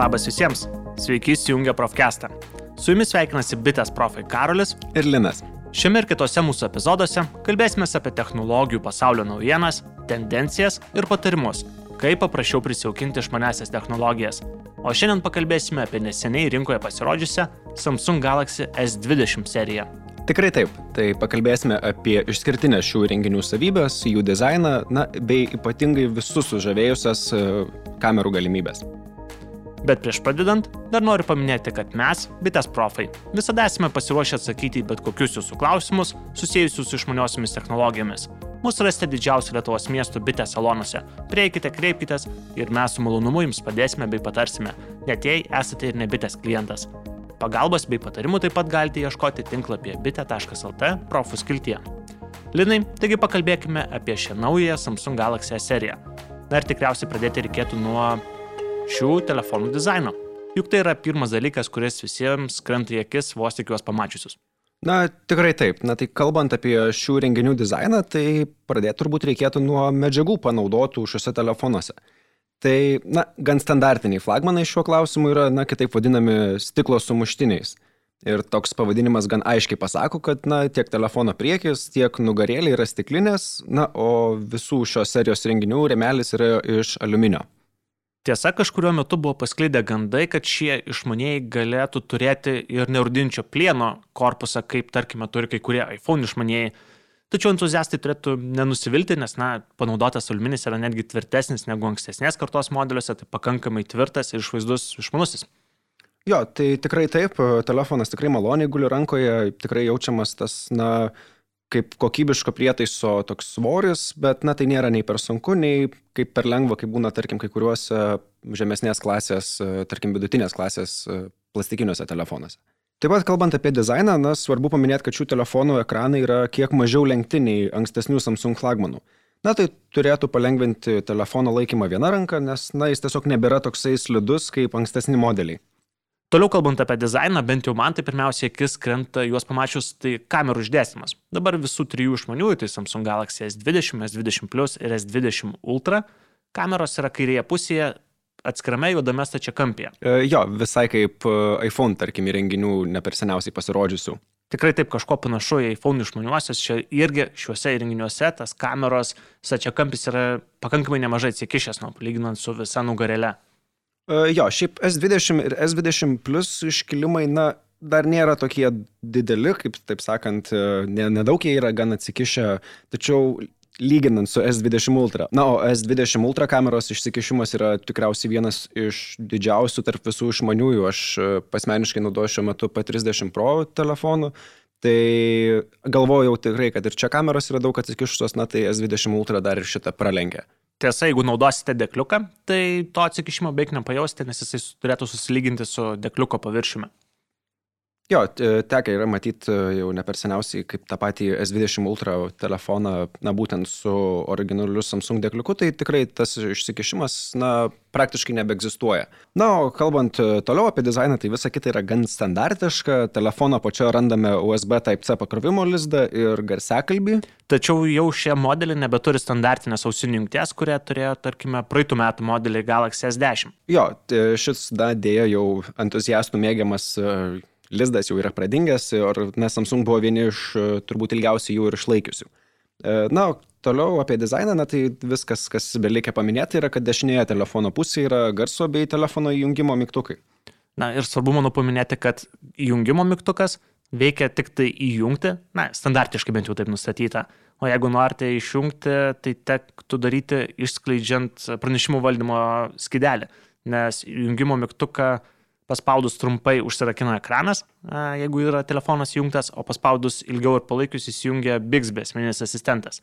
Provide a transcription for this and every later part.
Labas visiems, sveiki įsijungę Profcastą. Su jumis sveikinasi bitės profai Karolis ir Linas. Šiame ir kitose mūsų epizoduose kalbėsime apie technologijų pasaulio naujienas, tendencijas ir patarimus, kaip paprasčiau prisijaukinti išmanesias technologijas. O šiandien pakalbėsime apie neseniai rinkoje pasirodžiusią Samsung Galaxy S20 seriją. Tikrai taip. Tai pakalbėsime apie išskirtinės šių renginių savybės, jų dizainą, na, bei ypatingai visus sužavėjusias e, kamerų galimybės. Bet prieš pradedant, dar noriu paminėti, kad mes, bitės profai, visada esame pasiruošę atsakyti į bet kokius jūsų klausimus susijusius su išmaniosiomis technologijomis. Mūsų rasite didžiausių Lietuvos miestų bitės salonuose. Prieikite, kreipkitės ir mes su malonumu jums padėsime bei patarsime, net jei esate ir ne bitės klientas. Pagalbos bei patarimų taip pat galite ieškoti tinklapyje bitė.lt profų skiltyje. Linai, taigi pakalbėkime apie šią naują Samsung Galaxy seriją. Na ir tikriausiai pradėti reikėtų nuo šių telefonų dizaino. Juk tai yra pirmas dalykas, kuris visiems krenta į akis vos tik juos pamačiusius. Na, tikrai taip. Na, tai kalbant apie šių renginių dizainą, tai pradėti turbūt reikėtų nuo medžiagų panaudotų šiuose telefonuose. Tai, na, gan standartiniai flagmanai šiuo klausimu yra, na, kitaip vadinami stiklo sumuštiniais. Ir toks pavadinimas gan aiškiai pasako, kad, na, tiek telefono priekis, tiek nugarėlė yra stiklinės, na, o visų šios serijos renginių remelis yra iš aliuminio. Tiesa, kažkurio metu buvo paskleidę gandai, kad šie išmanieji galėtų turėti ir nerudinčio plieno korpusą, kaip tarkime turi kai kurie iPhone išmanieji. Tačiau entuziastai turėtų nenusivilti, nes, na, panaudotas aliuminis yra netgi tvirtesnis negu ankstesnės kartos modeliuose, tai pakankamai tvirtas ir išvaizdus išmanusis. Jo, tai tikrai taip, telefonas tikrai maloniai guli rankoje, tikrai jaučiamas tas, na, kaip kokybiško prietaiso toks svoris, bet na tai nėra nei per sunku, nei kaip per lengva, kaip būna, tarkim, kai kuriuose žemesnės klasės, tarkim, vidutinės klasės plastikiniuose telefonuose. Taip pat kalbant apie dizainą, na, svarbu paminėti, kad šių telefonų ekranai yra kiek mažiau lenkti nei ankstesnių Samsung flagmanų. Na, tai turėtų palengventi telefono laikymą vieną ranką, nes, na, jis tiesiog nebėra toksai slidus kaip ankstesni modeliai. Toliau kalbant apie dizainą, bent jau man tai pirmiausia akis krenta juos pamačius, tai kamerų išdėstymas. Dabar visų trijų išmaniųjų, tai Samsung Galaxy S20, S20 Plus ir S20 Ultra, kameros yra kairėje pusėje, atskirame juodame stačiakampėje. E, jo, visai kaip e, iPhone, tarkim, įrenginių ne per seniausiai pasirodžiusių. Tikrai taip kažko panašu į iPhone išmaniuosius, čia irgi šiuose įrenginiuose tas kameros stačiakampis yra pakankamai nemažai atsikišęs, nu, lyginant su visa nugarėle. E, jo, šiaip S20 ir S20 plus iškilimai, na, dar nėra tokie dideli, kaip taip sakant, e, nedaug jie yra gan atsikišę, tačiau lyginant su S20 Ultra. Na, o S20 Ultra kameros išsikišimas yra tikriausiai vienas iš didžiausių tarp visų išmaniųjų. Aš e, pasmeniškai naudoju šiuo metu P30 Pro telefonu. Tai galvojau tikrai, kad ir čia kameros yra daug atsikišusios, na tai S20 Ultra dar ir šitą pralenkia. Tiesa, jeigu naudosite dekliuką, tai to atsikišimo beveik nepajausite, nes jisai turėtų susilyginti su dekliuko paviršiumi. Jo, tekia yra matyti jau ne per seniausiai, kaip tą patį S20 Ultra telefoną, na būtent su originaliu Samsung dekliuku, tai tikrai tas išsikišimas, na, praktiškai nebeegzistuoja. Na, o kalbant toliau apie dizainą, tai visa kita yra gan standartiška. Telefono pačioje randame USB Type-C pakrovimo lizdą ir garsiakalbį. Tačiau jau šie modeliai nebeturi standartinės ausinių jungties, kurie turėjo, tarkime, praeitų metų modelį Galaxy S10. Jo, šis, na, dėja jau entuziastų mėgiamas lizdas jau yra pradingęs ir na, Samsung buvo vieni iš e, turbūt ilgiausiai jų ir išlaikiusių. E, na, toliau apie dizainą, na tai viskas, kas belikia paminėti, yra, kad dešinėje telefono pusėje yra garso bei telefono įjungimo mygtukai. Na ir svarbu manau paminėti, kad įjungimo mygtukas veikia tik tai įjungti, na, standartiškai bent jau taip nustatyta. O jeigu norite išjungti, tai tektų daryti išskleidžiant pranešimų valdymo skidelį, nes įjungimo mygtuką paspaudus trumpai užsirakina ekranas, jeigu yra telefonas įjungtas, o paspaudus ilgiau ir palaikius įsijungia Bixby asmeninis asistentas.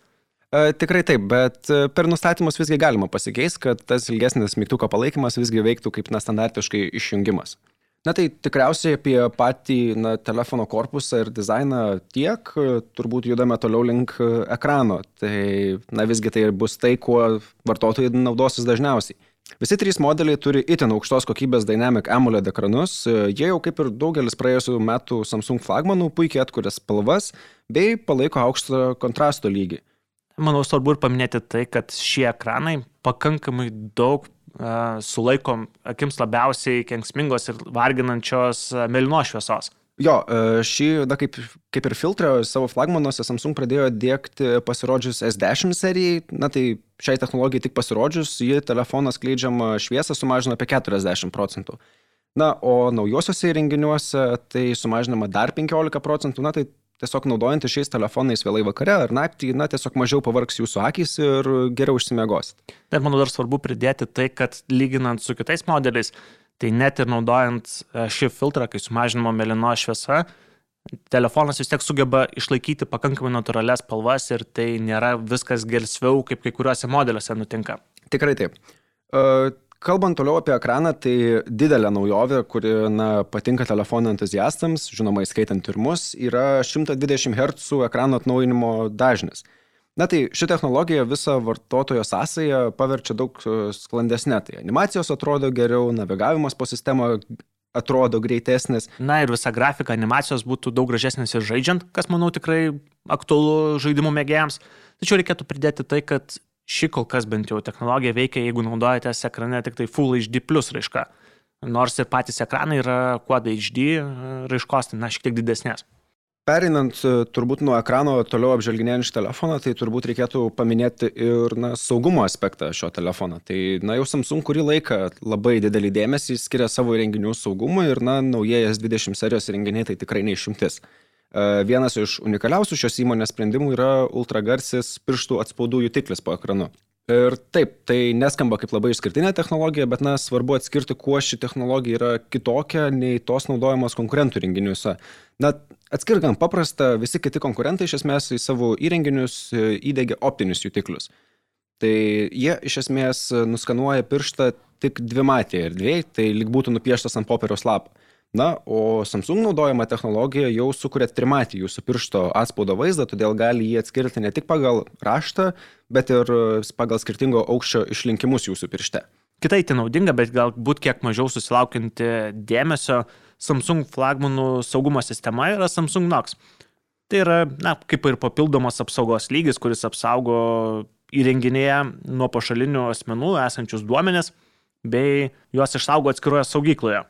E, tikrai taip, bet e, per nustatymus visgi galima pasikeisti, kad tas ilgesnis mygtuko palaikymas visgi veiktų kaip nestandartiškai išjungimas. Na tai tikriausiai apie patį na, telefono korpusą ir dizainą tiek, turbūt judame toliau link ekrano. Tai na, visgi tai bus tai, kuo vartotojai naudosis dažniausiai. Visi trys modeliai turi itin aukštos kokybės Dynamic AMOLED ekranus. Jie jau kaip ir daugelis praėjusių metų Samsung flagmanų puikiai atkuria spalvas bei palaiko aukštą kontrasto lygį. Manau, svarbu ir paminėti tai, kad šie ekranai pakankamai daug sulaiko akims labiausiai kenksmingos ir varginančios mėlynos šviesos. Jo, e, šį, na, kaip, kaip ir filtrą savo flagmanuose Samsung pradėjo dėkti pasirodžius S10 serijai, na tai šiai technologijai tik pasirodžius, ji telefonas kleidžiamą šviesą sumažino apie 40 procentų. Na, o naujosiuose įrenginiuose tai sumažinama dar 15 procentų, na tai tiesiog naudojantys šiais telefonais vėlai vakare ar naktį, na, tiesiog mažiau pavargs jūsų akis ir geriau užsimiegosit. Ir manau dar svarbu pridėti tai, kad lyginant su kitais modeliais, Tai net ir naudojant e, šį filtrą, kai sumažinama melino šviesa, telefonas vis tiek sugeba išlaikyti pakankamai natūralias spalvas ir tai nėra viskas gelsviau, kaip kai kuriuose modeliuose nutinka. Tikrai taip. Uh, Kalbant toliau apie ekraną, tai didelė naujovė, kuri na, patinka telefono entuziastams, žinoma, įskaitant ir mus, yra 120 Hz ekrano atnaujinimo dažnis. Na tai ši technologija visą vartotojo sąsąją paverčia daug e, sklandesnė. Tai animacijos atrodo geriau, navigavimas po sistemą atrodo greitesnis. Na ir visa grafika animacijos būtų daug gražesnis ir žaidžiant, kas manau tikrai aktualu žaidimų mėgėjams. Tačiau reikėtų pridėti tai, kad ši kol kas bent jau technologija veikia, jeigu naudojatės ekrane tik tai Full HD plus raiška. Nors ir patys ekranai yra Quad HD e, raiškos, tai na šiek tiek didesnės. Perinant e, turbūt nuo ekrano toliau apžvelginėjant telefoną, tai turbūt reikėtų paminėti ir na, saugumo aspektą šio telefono. Tai na, jau Samsung kurį laiką labai didelį dėmesį skiria savo įrenginių saugumui ir na, naujieji S20 serijos įrenginiai tai tikrai neišimtis. E, vienas iš unikaliausių šios įmonės sprendimų yra ultragarsis pirštų atspaudų jutiklis po ekranu. Ir taip, tai neskamba kaip labai išskirtinė technologija, bet na, svarbu atskirti, kuo ši technologija yra kitokia nei tos naudojamos konkurentų renginiuose. Na, atskirkant paprastą, visi kiti konkurentai iš esmės į savo įrenginius e, įdėgia optinius jutiklius. Tai jie iš esmės nuskanuoja pirštą tik dvimatėje erdvėje, tai lyg būtų nupieštas ant popieriaus lapo. Na, o Samsung naudojama technologija jau sukuria trimatį jūsų piršto atspaudo vaizdą, todėl gali jį atskirti ne tik pagal raštą, bet ir pagal skirtingo aukščio išlinkimus jūsų piršte. Kitai tai naudinga, bet galbūt kiek mažiau susilaukinti dėmesio Samsung flagmanų saugumo sistema yra Samsung Knox. Tai yra, na, kaip ir papildomas apsaugos lygis, kuris apsaugo įrenginėje nuo pašalinių asmenų esančius duomenis, bei juos išsaugo atskiroje saugykloje,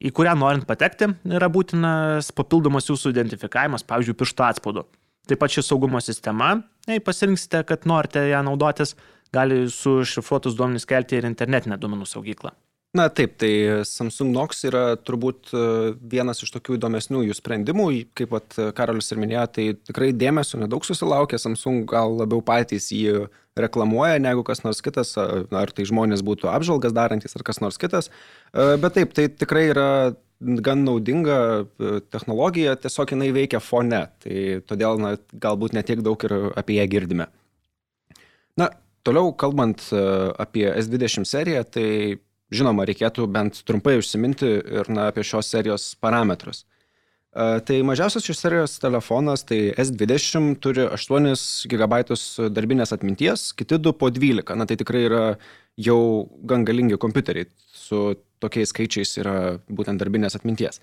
į kurią norint patekti yra būtinas papildomas jūsų identifikavimas, pavyzdžiui, piršto atspaudu. Taip pat ši saugumo sistema, jei pasirinksite, kad norite ją naudotis, gali su šifruotus duomenys kelti ir internetinę duomenų saugyklą. Na taip, tai Samsung Knox yra turbūt e, vienas iš tokių įdomesnių jų sprendimų, kaip pat Karolis ir minėjo, tai tikrai dėmesio nedaug susilaukė, Samsung gal labiau patys jį reklamuoja negu kas nors kitas, ar tai žmonės būtų apžvalgas darantis ar kas nors kitas, e, bet taip, tai tikrai yra gan naudinga e, technologija, tiesiog jinai veikia fone, tai todėl na, galbūt netiek daug ir apie ją girdime. Na, toliau kalbant apie S20 seriją, tai žinoma, reikėtų bent trumpai užsiminti ir na, apie šios serijos parametrus. Tai mažiausias šios serijos telefonas, tai S20 turi 8 GB darbinės atminties, kiti du po 12. Na tai tikrai yra jau gan galingi kompiuteriai su tokiais skaičiais yra būtent darbinės atminties.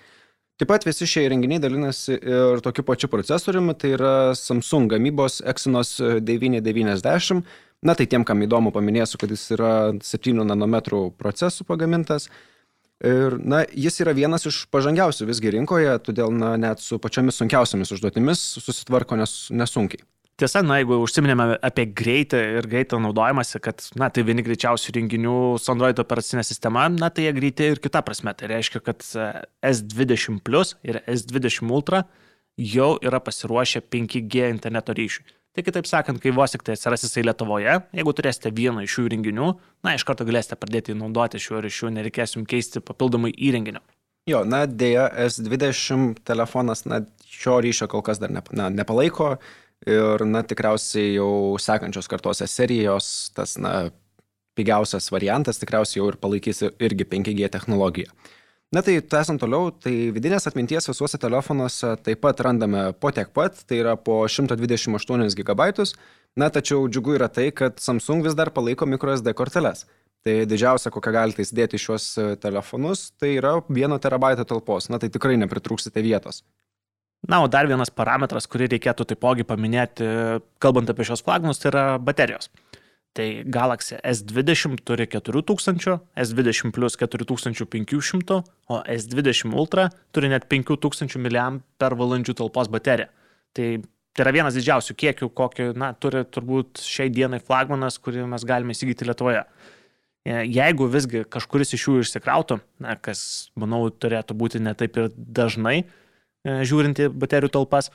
Taip pat visi šie įrenginiai dalinasi ir tokiu pačiu procesoriumi, tai yra Samsung gamybos Exynos 990 Na tai tiem, kam įdomu, paminėsiu, kad jis yra 7 nanometrų procesų pagamintas. Ir, na, jis yra vienas iš pažangiausių visgi rinkoje, todėl, na, net su pačiomis sunkiausiamis užduotimis susitvarko nes, nesunkiai. Tiesa, na, jeigu užsiminėme apie greitą ir greitą naudojimąsi, kad, na, tai vieni greičiausių renginių su Android operacinė sistema, na, tai jie greiti ir kita prasme. Tai reiškia, kad S20 Plus ir S20 Ultra jau yra pasiruošę 5G interneto ryšiui. Tai kitaip sakant, kai vos tik tai atsiras jisai Lietuvoje, jeigu turėsite vieną iš šių įrenginių, na, iš karto galėsite pradėti naudoti šiuo ryšiu, nereikės jums keisti papildomai įrenginio. Jo, na, dėja, S20 telefonas, na, šio ryšio kol kas dar ne, na, nepalaiko ir, na, tikriausiai jau sekančios kartos serijos, tas, na, pigiausias variantas tikriausiai jau ir palaikys irgi 5G technologiją. Na tai tęsant toliau, tai vidinės atminties visuose telefonuose taip pat randame po tiek pat, tai yra po 128 GB. Na tačiau džiugu yra tai, kad Samsung vis dar palaiko microSD korteles. Tai didžiausia, kokią galite įsidėti šios e, telefonus, tai yra 1 terabaito talpos. Na tai tikrai nepritrūksite vietos. Na, o dar vienas parametras, kurį reikėtų taipogi paminėti, kalbant apie šios flagmanus, tai yra baterijos. Tai Galaxy S20 turi 4000, S20 plus 4500, o S20 Ultra turi net 5000 mAh talpos bateriją. Tai Tai yra vienas didžiausių kiekių, kokį, na, turi turbūt šiai dienai flagmanas, kurį mes galime įsigyti Lietuvoje. E, jeigu visgi kažkuris iš jų išsikrautų, na, kas, manau, turėtų būti netaip ir dažnai, e, žiūrint į baterijų talpas,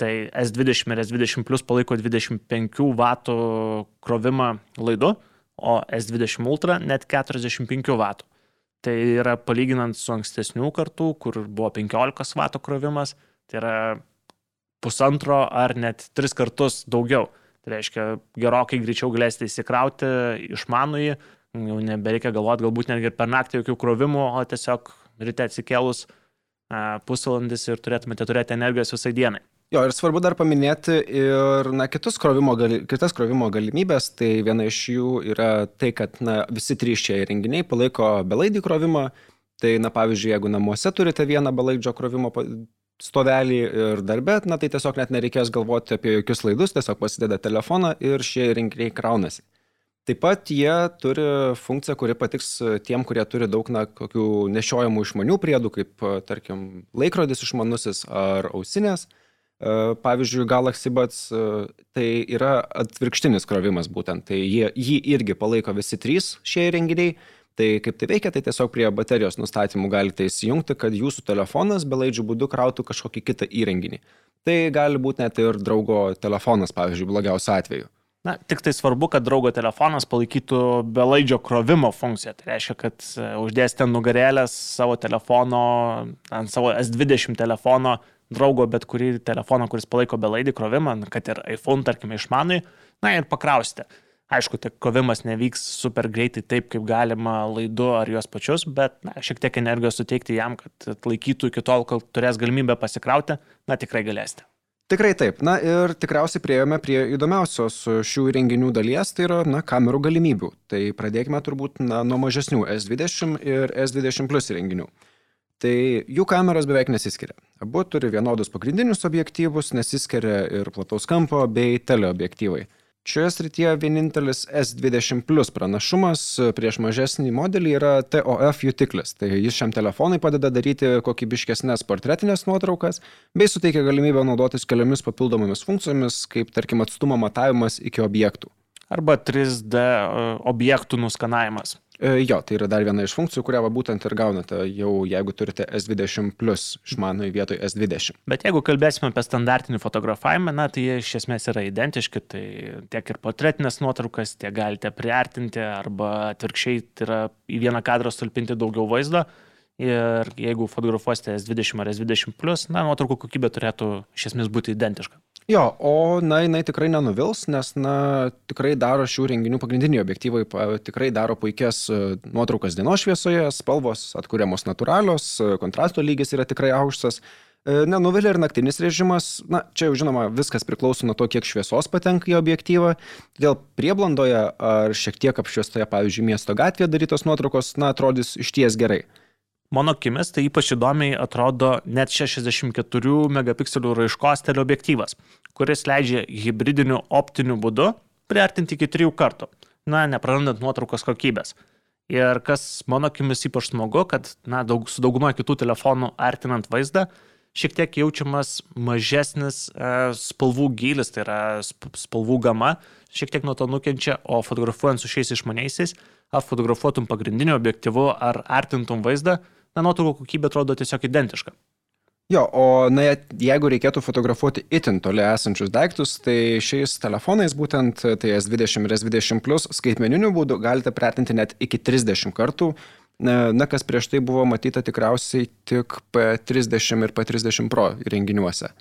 tai S20 ir S20 Plus palaiko 25 W krovimą laidu, o S20 Ultra net 45 W. Tai yra palyginant su ankstesnių kartų, kur buvo 15 W krovimas, tai yra pusantro ar net tris kartus daugiau. Tai reiškia, gerokai greičiau galėsite įsikrauti išmanųjį, jau nebereikia galvoti galbūt netgi per naktį jokių krovimų, o tiesiog ryte atsikėlus pusvalandis ir turėtumėte turėti energijos visai dienai. Jo, ir svarbu dar paminėti ir na, kitus krovimo, gali, kitas krovimo galimybės. Tai viena iš jų yra tai, kad na, visi trys šie įrenginiai palaiko belaidį krovimą. Tai, na, pavyzdžiui, jeigu namuose turite vieną belaidžio krovimo stovelį ir darbę, na tai tiesiog net nereikės galvoti apie jokius laidus, tiesiog pasideda telefoną ir šie įrenginiai kraunasi. Taip pat jie turi funkciją, kuri patiks tiem, kurie turi daug, na, kokių nešiojamų išmanių priedų, kaip, tarkim, laikrodis išmanusis ar ausinės. E, pavyzdžiui, Galaxy Buds e, tai yra atvirkštinis krovimas būtent, tai jie, jį irgi palaiko visi trys šie įrenginiai, Tai kaip tai veikia, tai tiesiog prie baterijos nustatymų galite įsijungti, kad jūsų telefonas belaidžių būdu krautų kažkokį kitą įrenginį. Tai gali būti net ir draugo telefonas, pavyzdžiui, blogiausiu atveju. Na, tik tai svarbu, kad draugo telefonas palaikytų belaidžio krovimo funkciją. Tai reiškia, kad e, uždėsite nugarėlės savo telefono, ant savo S20 telefono, draugo bet kurį telefoną, kuris palaiko belaidį krovimą, kad ir iPhone, tarkime, išmanui, na ir pakrausite. Aišku, tai kovimas nevyks super greitai taip, kaip galima laidu ar juos pačius, bet na, šiek tiek energijos suteikti jam, kad laikytų iki tol, kol turės galimybę pasikrauti, na tikrai galėsite. Tikrai taip. Na ir tikriausiai prieėjome prie įdomiausios šių renginių dalies, tai yra na, kamerų galimybių. Tai pradėkime turbūt na, nuo mažesnių S20 ir S20 Plus renginių. Tai jų kameros beveik nesiskiria. Abu turi vienodus pagrindinius objektyvus, nesiskiria ir plataus kampo bei teleobjektyvai. Šioje srityje vienintelis S20 Plus pranašumas prieš mažesnį modelį yra TOF jutiklis. Tai jis šiam telefonui padeda daryti kokybiškesnės portretinės nuotraukas bei suteikia galimybę naudotis keliomis papildomomis funkcijomis, kaip tarkim atstumo matavimas iki objektų. Arba 3D e, objektų nuskanavimas. E, jo, tai yra dar viena iš funkcijų, kurią va, būtent ir gaunate jau jeigu turite S20 plus išmanųjį vietoj S20. Bet jeigu kalbėsime apie standartinį fotografavimą, na, tai jie iš esmės yra identiški, tai tiek ir portretinės nuotraukas, tiek galite priartinti arba atvirkščiai tai yra į vieną kadrą stulpinti daugiau vaizdo. Ir jeigu fotografuosite S20 ar S20 plus, na, nuotraukų kokybė turėtų iš esmės būti identiška. Jo, o na, jinai tikrai nenuvils, nes, na, tikrai daro šių renginių pagrindiniai objektyvai, tikrai daro puikias e, nuotraukas dienos šviesoje, spalvos atkuriamos natūralios, e, kontrasto lygis yra tikrai aukštas. E, nenuvilia ir naktinis režimas, na, čia jau žinoma, viskas priklauso nuo to, kiek šviesos patenka į objektyvą. Todėl prieblandoje ar šiek tiek apšviestoje, pavyzdžiui, miesto gatvėje darytos nuotraukos, na, atrodys išties gerai. Mano akimis tai ypač įdomiai atrodo net 64 megapikselių raiškos teleobjektyvas, kuris leidžia hybridiniu optiniu būdu priartinti iki trijų kartų, na, neprarandant nuotraukos kokybės. Ir kas mano akimis ypač smagu, kad na, daug, su dauguma kitų telefonų artinant vaizdą, šiek tiek jaučiamas mažesnis e, spalvų gilis, tai yra spalvų gama, šiek tiek nuo to nukenčia, o fotografuojant su šiais išmaniaisiais, ar fotografuotum pagrindiniu objektyvu, ar artintum vaizdą, na, nuotraukų kokybė atrodo tiesiog identiška. Jo, o na, jeigu reikėtų fotografuoti itin toli esančius daiktus, tai šiais telefonais būtent tai S20 ir S20 Plus skaitmeniniu būdu galite priartinti net iki 30 kartų, na, kas prieš tai buvo matyta tikriausiai tik P30 ir P30 Pro įrenginiuose.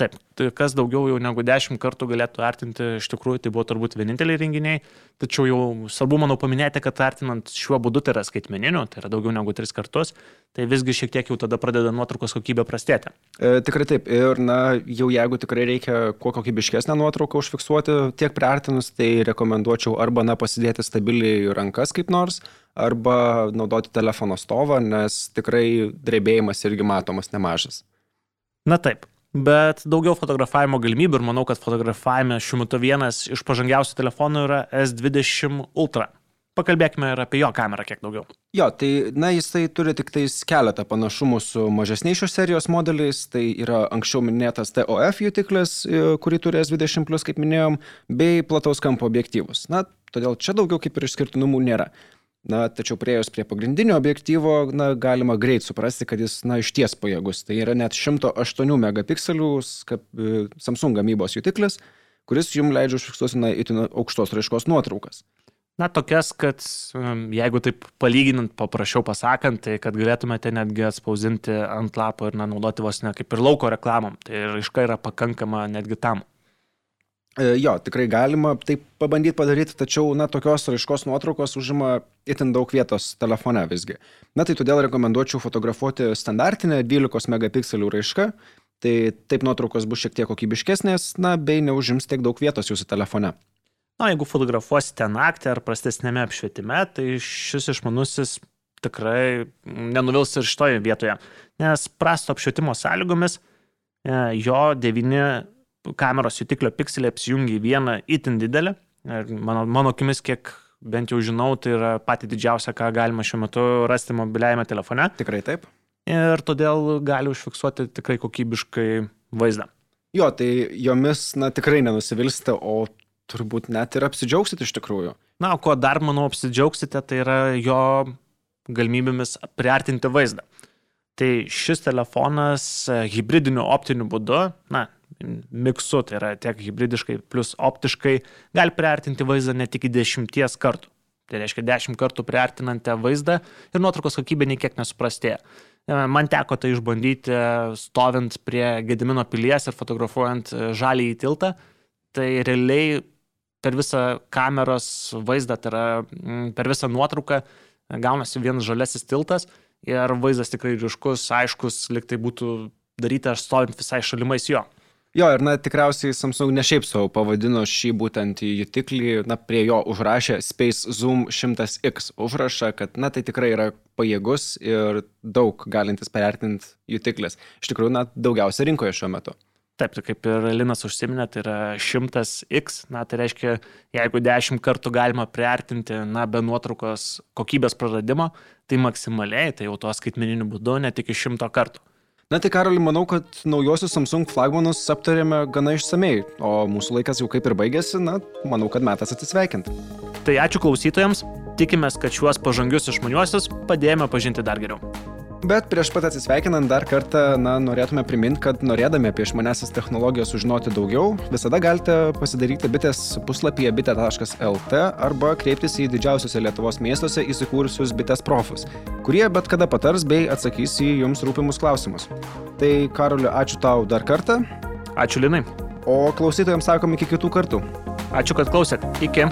Taip, tai kas daugiau jau negu 10 kartų galėtų artinti, iš tikrųjų tai buvo turbūt vieninteliai renginiai, tačiau jau svarbu, manau, paminėti, kad artinant šiuo būdu tai yra skaitmeniniu, tai yra daugiau negu 3 kartus, tai visgi šiek tiek jau tada pradeda nuotraukos kokybė prastėti. E, tikrai taip, ir na, jau jeigu tikrai reikia kuo kokybiškesnę nuotrauką užfiksuoti tiek priartinus, tai rekomenduočiau arba na, pasidėti stabiliai rankas kaip nors, arba naudoti telefono stovą, nes tikrai drebėjimas irgi matomas nemažas. Na taip, bet daugiau fotografavimo galimybių ir manau, kad fotografavime šiuo metu vienas iš pažangiausių telefonų yra S20 Ultra. Pakalbėkime ir apie jo kamerą kiek daugiau. Jo, tai, na, jisai turi tik tais keletą panašumų su mažesniais šios serijos modeliais. Tai yra anksčiau minėtas TOF jutiklis, e, kurį turi S20, kaip minėjom, bei plataus kampo objektyvus. Na, todėl čia daugiau kaip ir išskirtinumų nėra. Na, tačiau prieėjus prie pagrindinio objektyvo, na, galima greit suprasti, kad jis, na, iš ties pajėgus. Tai yra net 108 megapikselių e, Samsung gamybos jutiklis, kuris jums leidžia užfiksuoti, na, itin aukštos raiškos nuotraukas. Na, tokias, kad jeigu taip palyginant, paprašiau pasakant, tai kad galėtumėte netgi atspausinti ant lapo ir na, naudoti vos ne kaip ir lauko reklamom. Tai raiška yra pakankama netgi tam. E, jo, tikrai galima taip pabandyti padaryti, tačiau, na, tokios raiškos nuotraukos užima itin daug vietos telefone visgi. Na, tai todėl rekomenduočiau fotografuoti standartinę 12 megapikselių raišką, tai taip nuotraukos bus šiek tiek kokybiškesnės, na, bei neužims tiek daug vietos jūsų telefone. Na, jeigu fotografuosite naktį ar prastesnėme apšvietime, tai šis išmanusis tikrai nenuvils ir šitoje vietoje, nes prasto apšvietimo sąlygomis e, jo 9 kameros jutiklio pikseliai apsijungia į vieną itin didelį. Ir mano, mano akimis, kiek bent jau žinau, tai yra pati didžiausia, ką galima šiuo metu rasti mobiliajame telefone. Tikrai taip. Ir todėl gali užfiksuoti tikrai kokybiškai vaizdą. Jo, tai jomis, na, tikrai nenusivilsite, o turbūt net ir apsidžiaugsite iš tikrųjų. Na, o ko dar, manau, apsidžiaugsite, tai yra jo galimybėmis priartinti vaizdą. Tai šis telefonas hybridiniu optiniu būdu, na, miksu, tai yra tiek hybridiškai plus optiškai, gali priartinti vaizdą net iki dešimties kartų. Tai reiškia, dešimt kartų priartinate vaizdą ir nuotraukos kokybė nei kiek nesuprastėja. E, man teko tai išbandyti stovint prie Gedimino pilies ir fotografuojant e, žalį į tiltą. Tai realiai per visą kameros vaizdą, tai yra per visą nuotrauką gaunasi vienas žalesis tiltas ir vaizdas tikrai ryškus, aiškus, liktai būtų daryti aš stovint visai šalimais jo. Jo, ir na, tikriausiai Samsung ne šiaip savo pavadino šį būtent jutiklį, na, prie jo užrašė Space Zoom 100X užrašą, kad, na, tai tikrai yra pajėgus ir daug galintis pervertinti jutiklis. Iš tikrųjų, na, daugiausia rinkoje šiuo metu. Taip, tai kaip ir Linas užsiminė, tai yra 100x, na tai reiškia, jeigu 10 kartų galima priartinti, na be nuotraukos kokybės praradimo, tai maksimaliai, tai jau tuo skaitmeniniu būdu net iki 100 kartų. Na tai Karoli, manau, kad naujosius Samsung flagmanus aptarėme gana išsamei, o mūsų laikas jau kaip ir baigėsi, na, manau, kad metas atsisveikinti. Tai ačiū klausytojams, tikimės, kad šiuos pažangius išmaniuosius padėjome pažinti dar geriau. Bet prieš pat atsisveikinant dar kartą, na, norėtume priminti, kad norėdami apie išmanesias technologijas sužinoti daugiau, visada galite pasidaryti bitės puslapyje bitė.lt arba kreiptis į didžiausiuose Lietuvos miestuose įsikūrusius bitės profus, kurie bet kada patars bei atsakys į jums rūpimus klausimus. Tai Karoliu, ačiū tau dar kartą. Ačiū Linai. O klausytojams sakom iki kitų kartų. Ačiū, kad klausėt. Iki.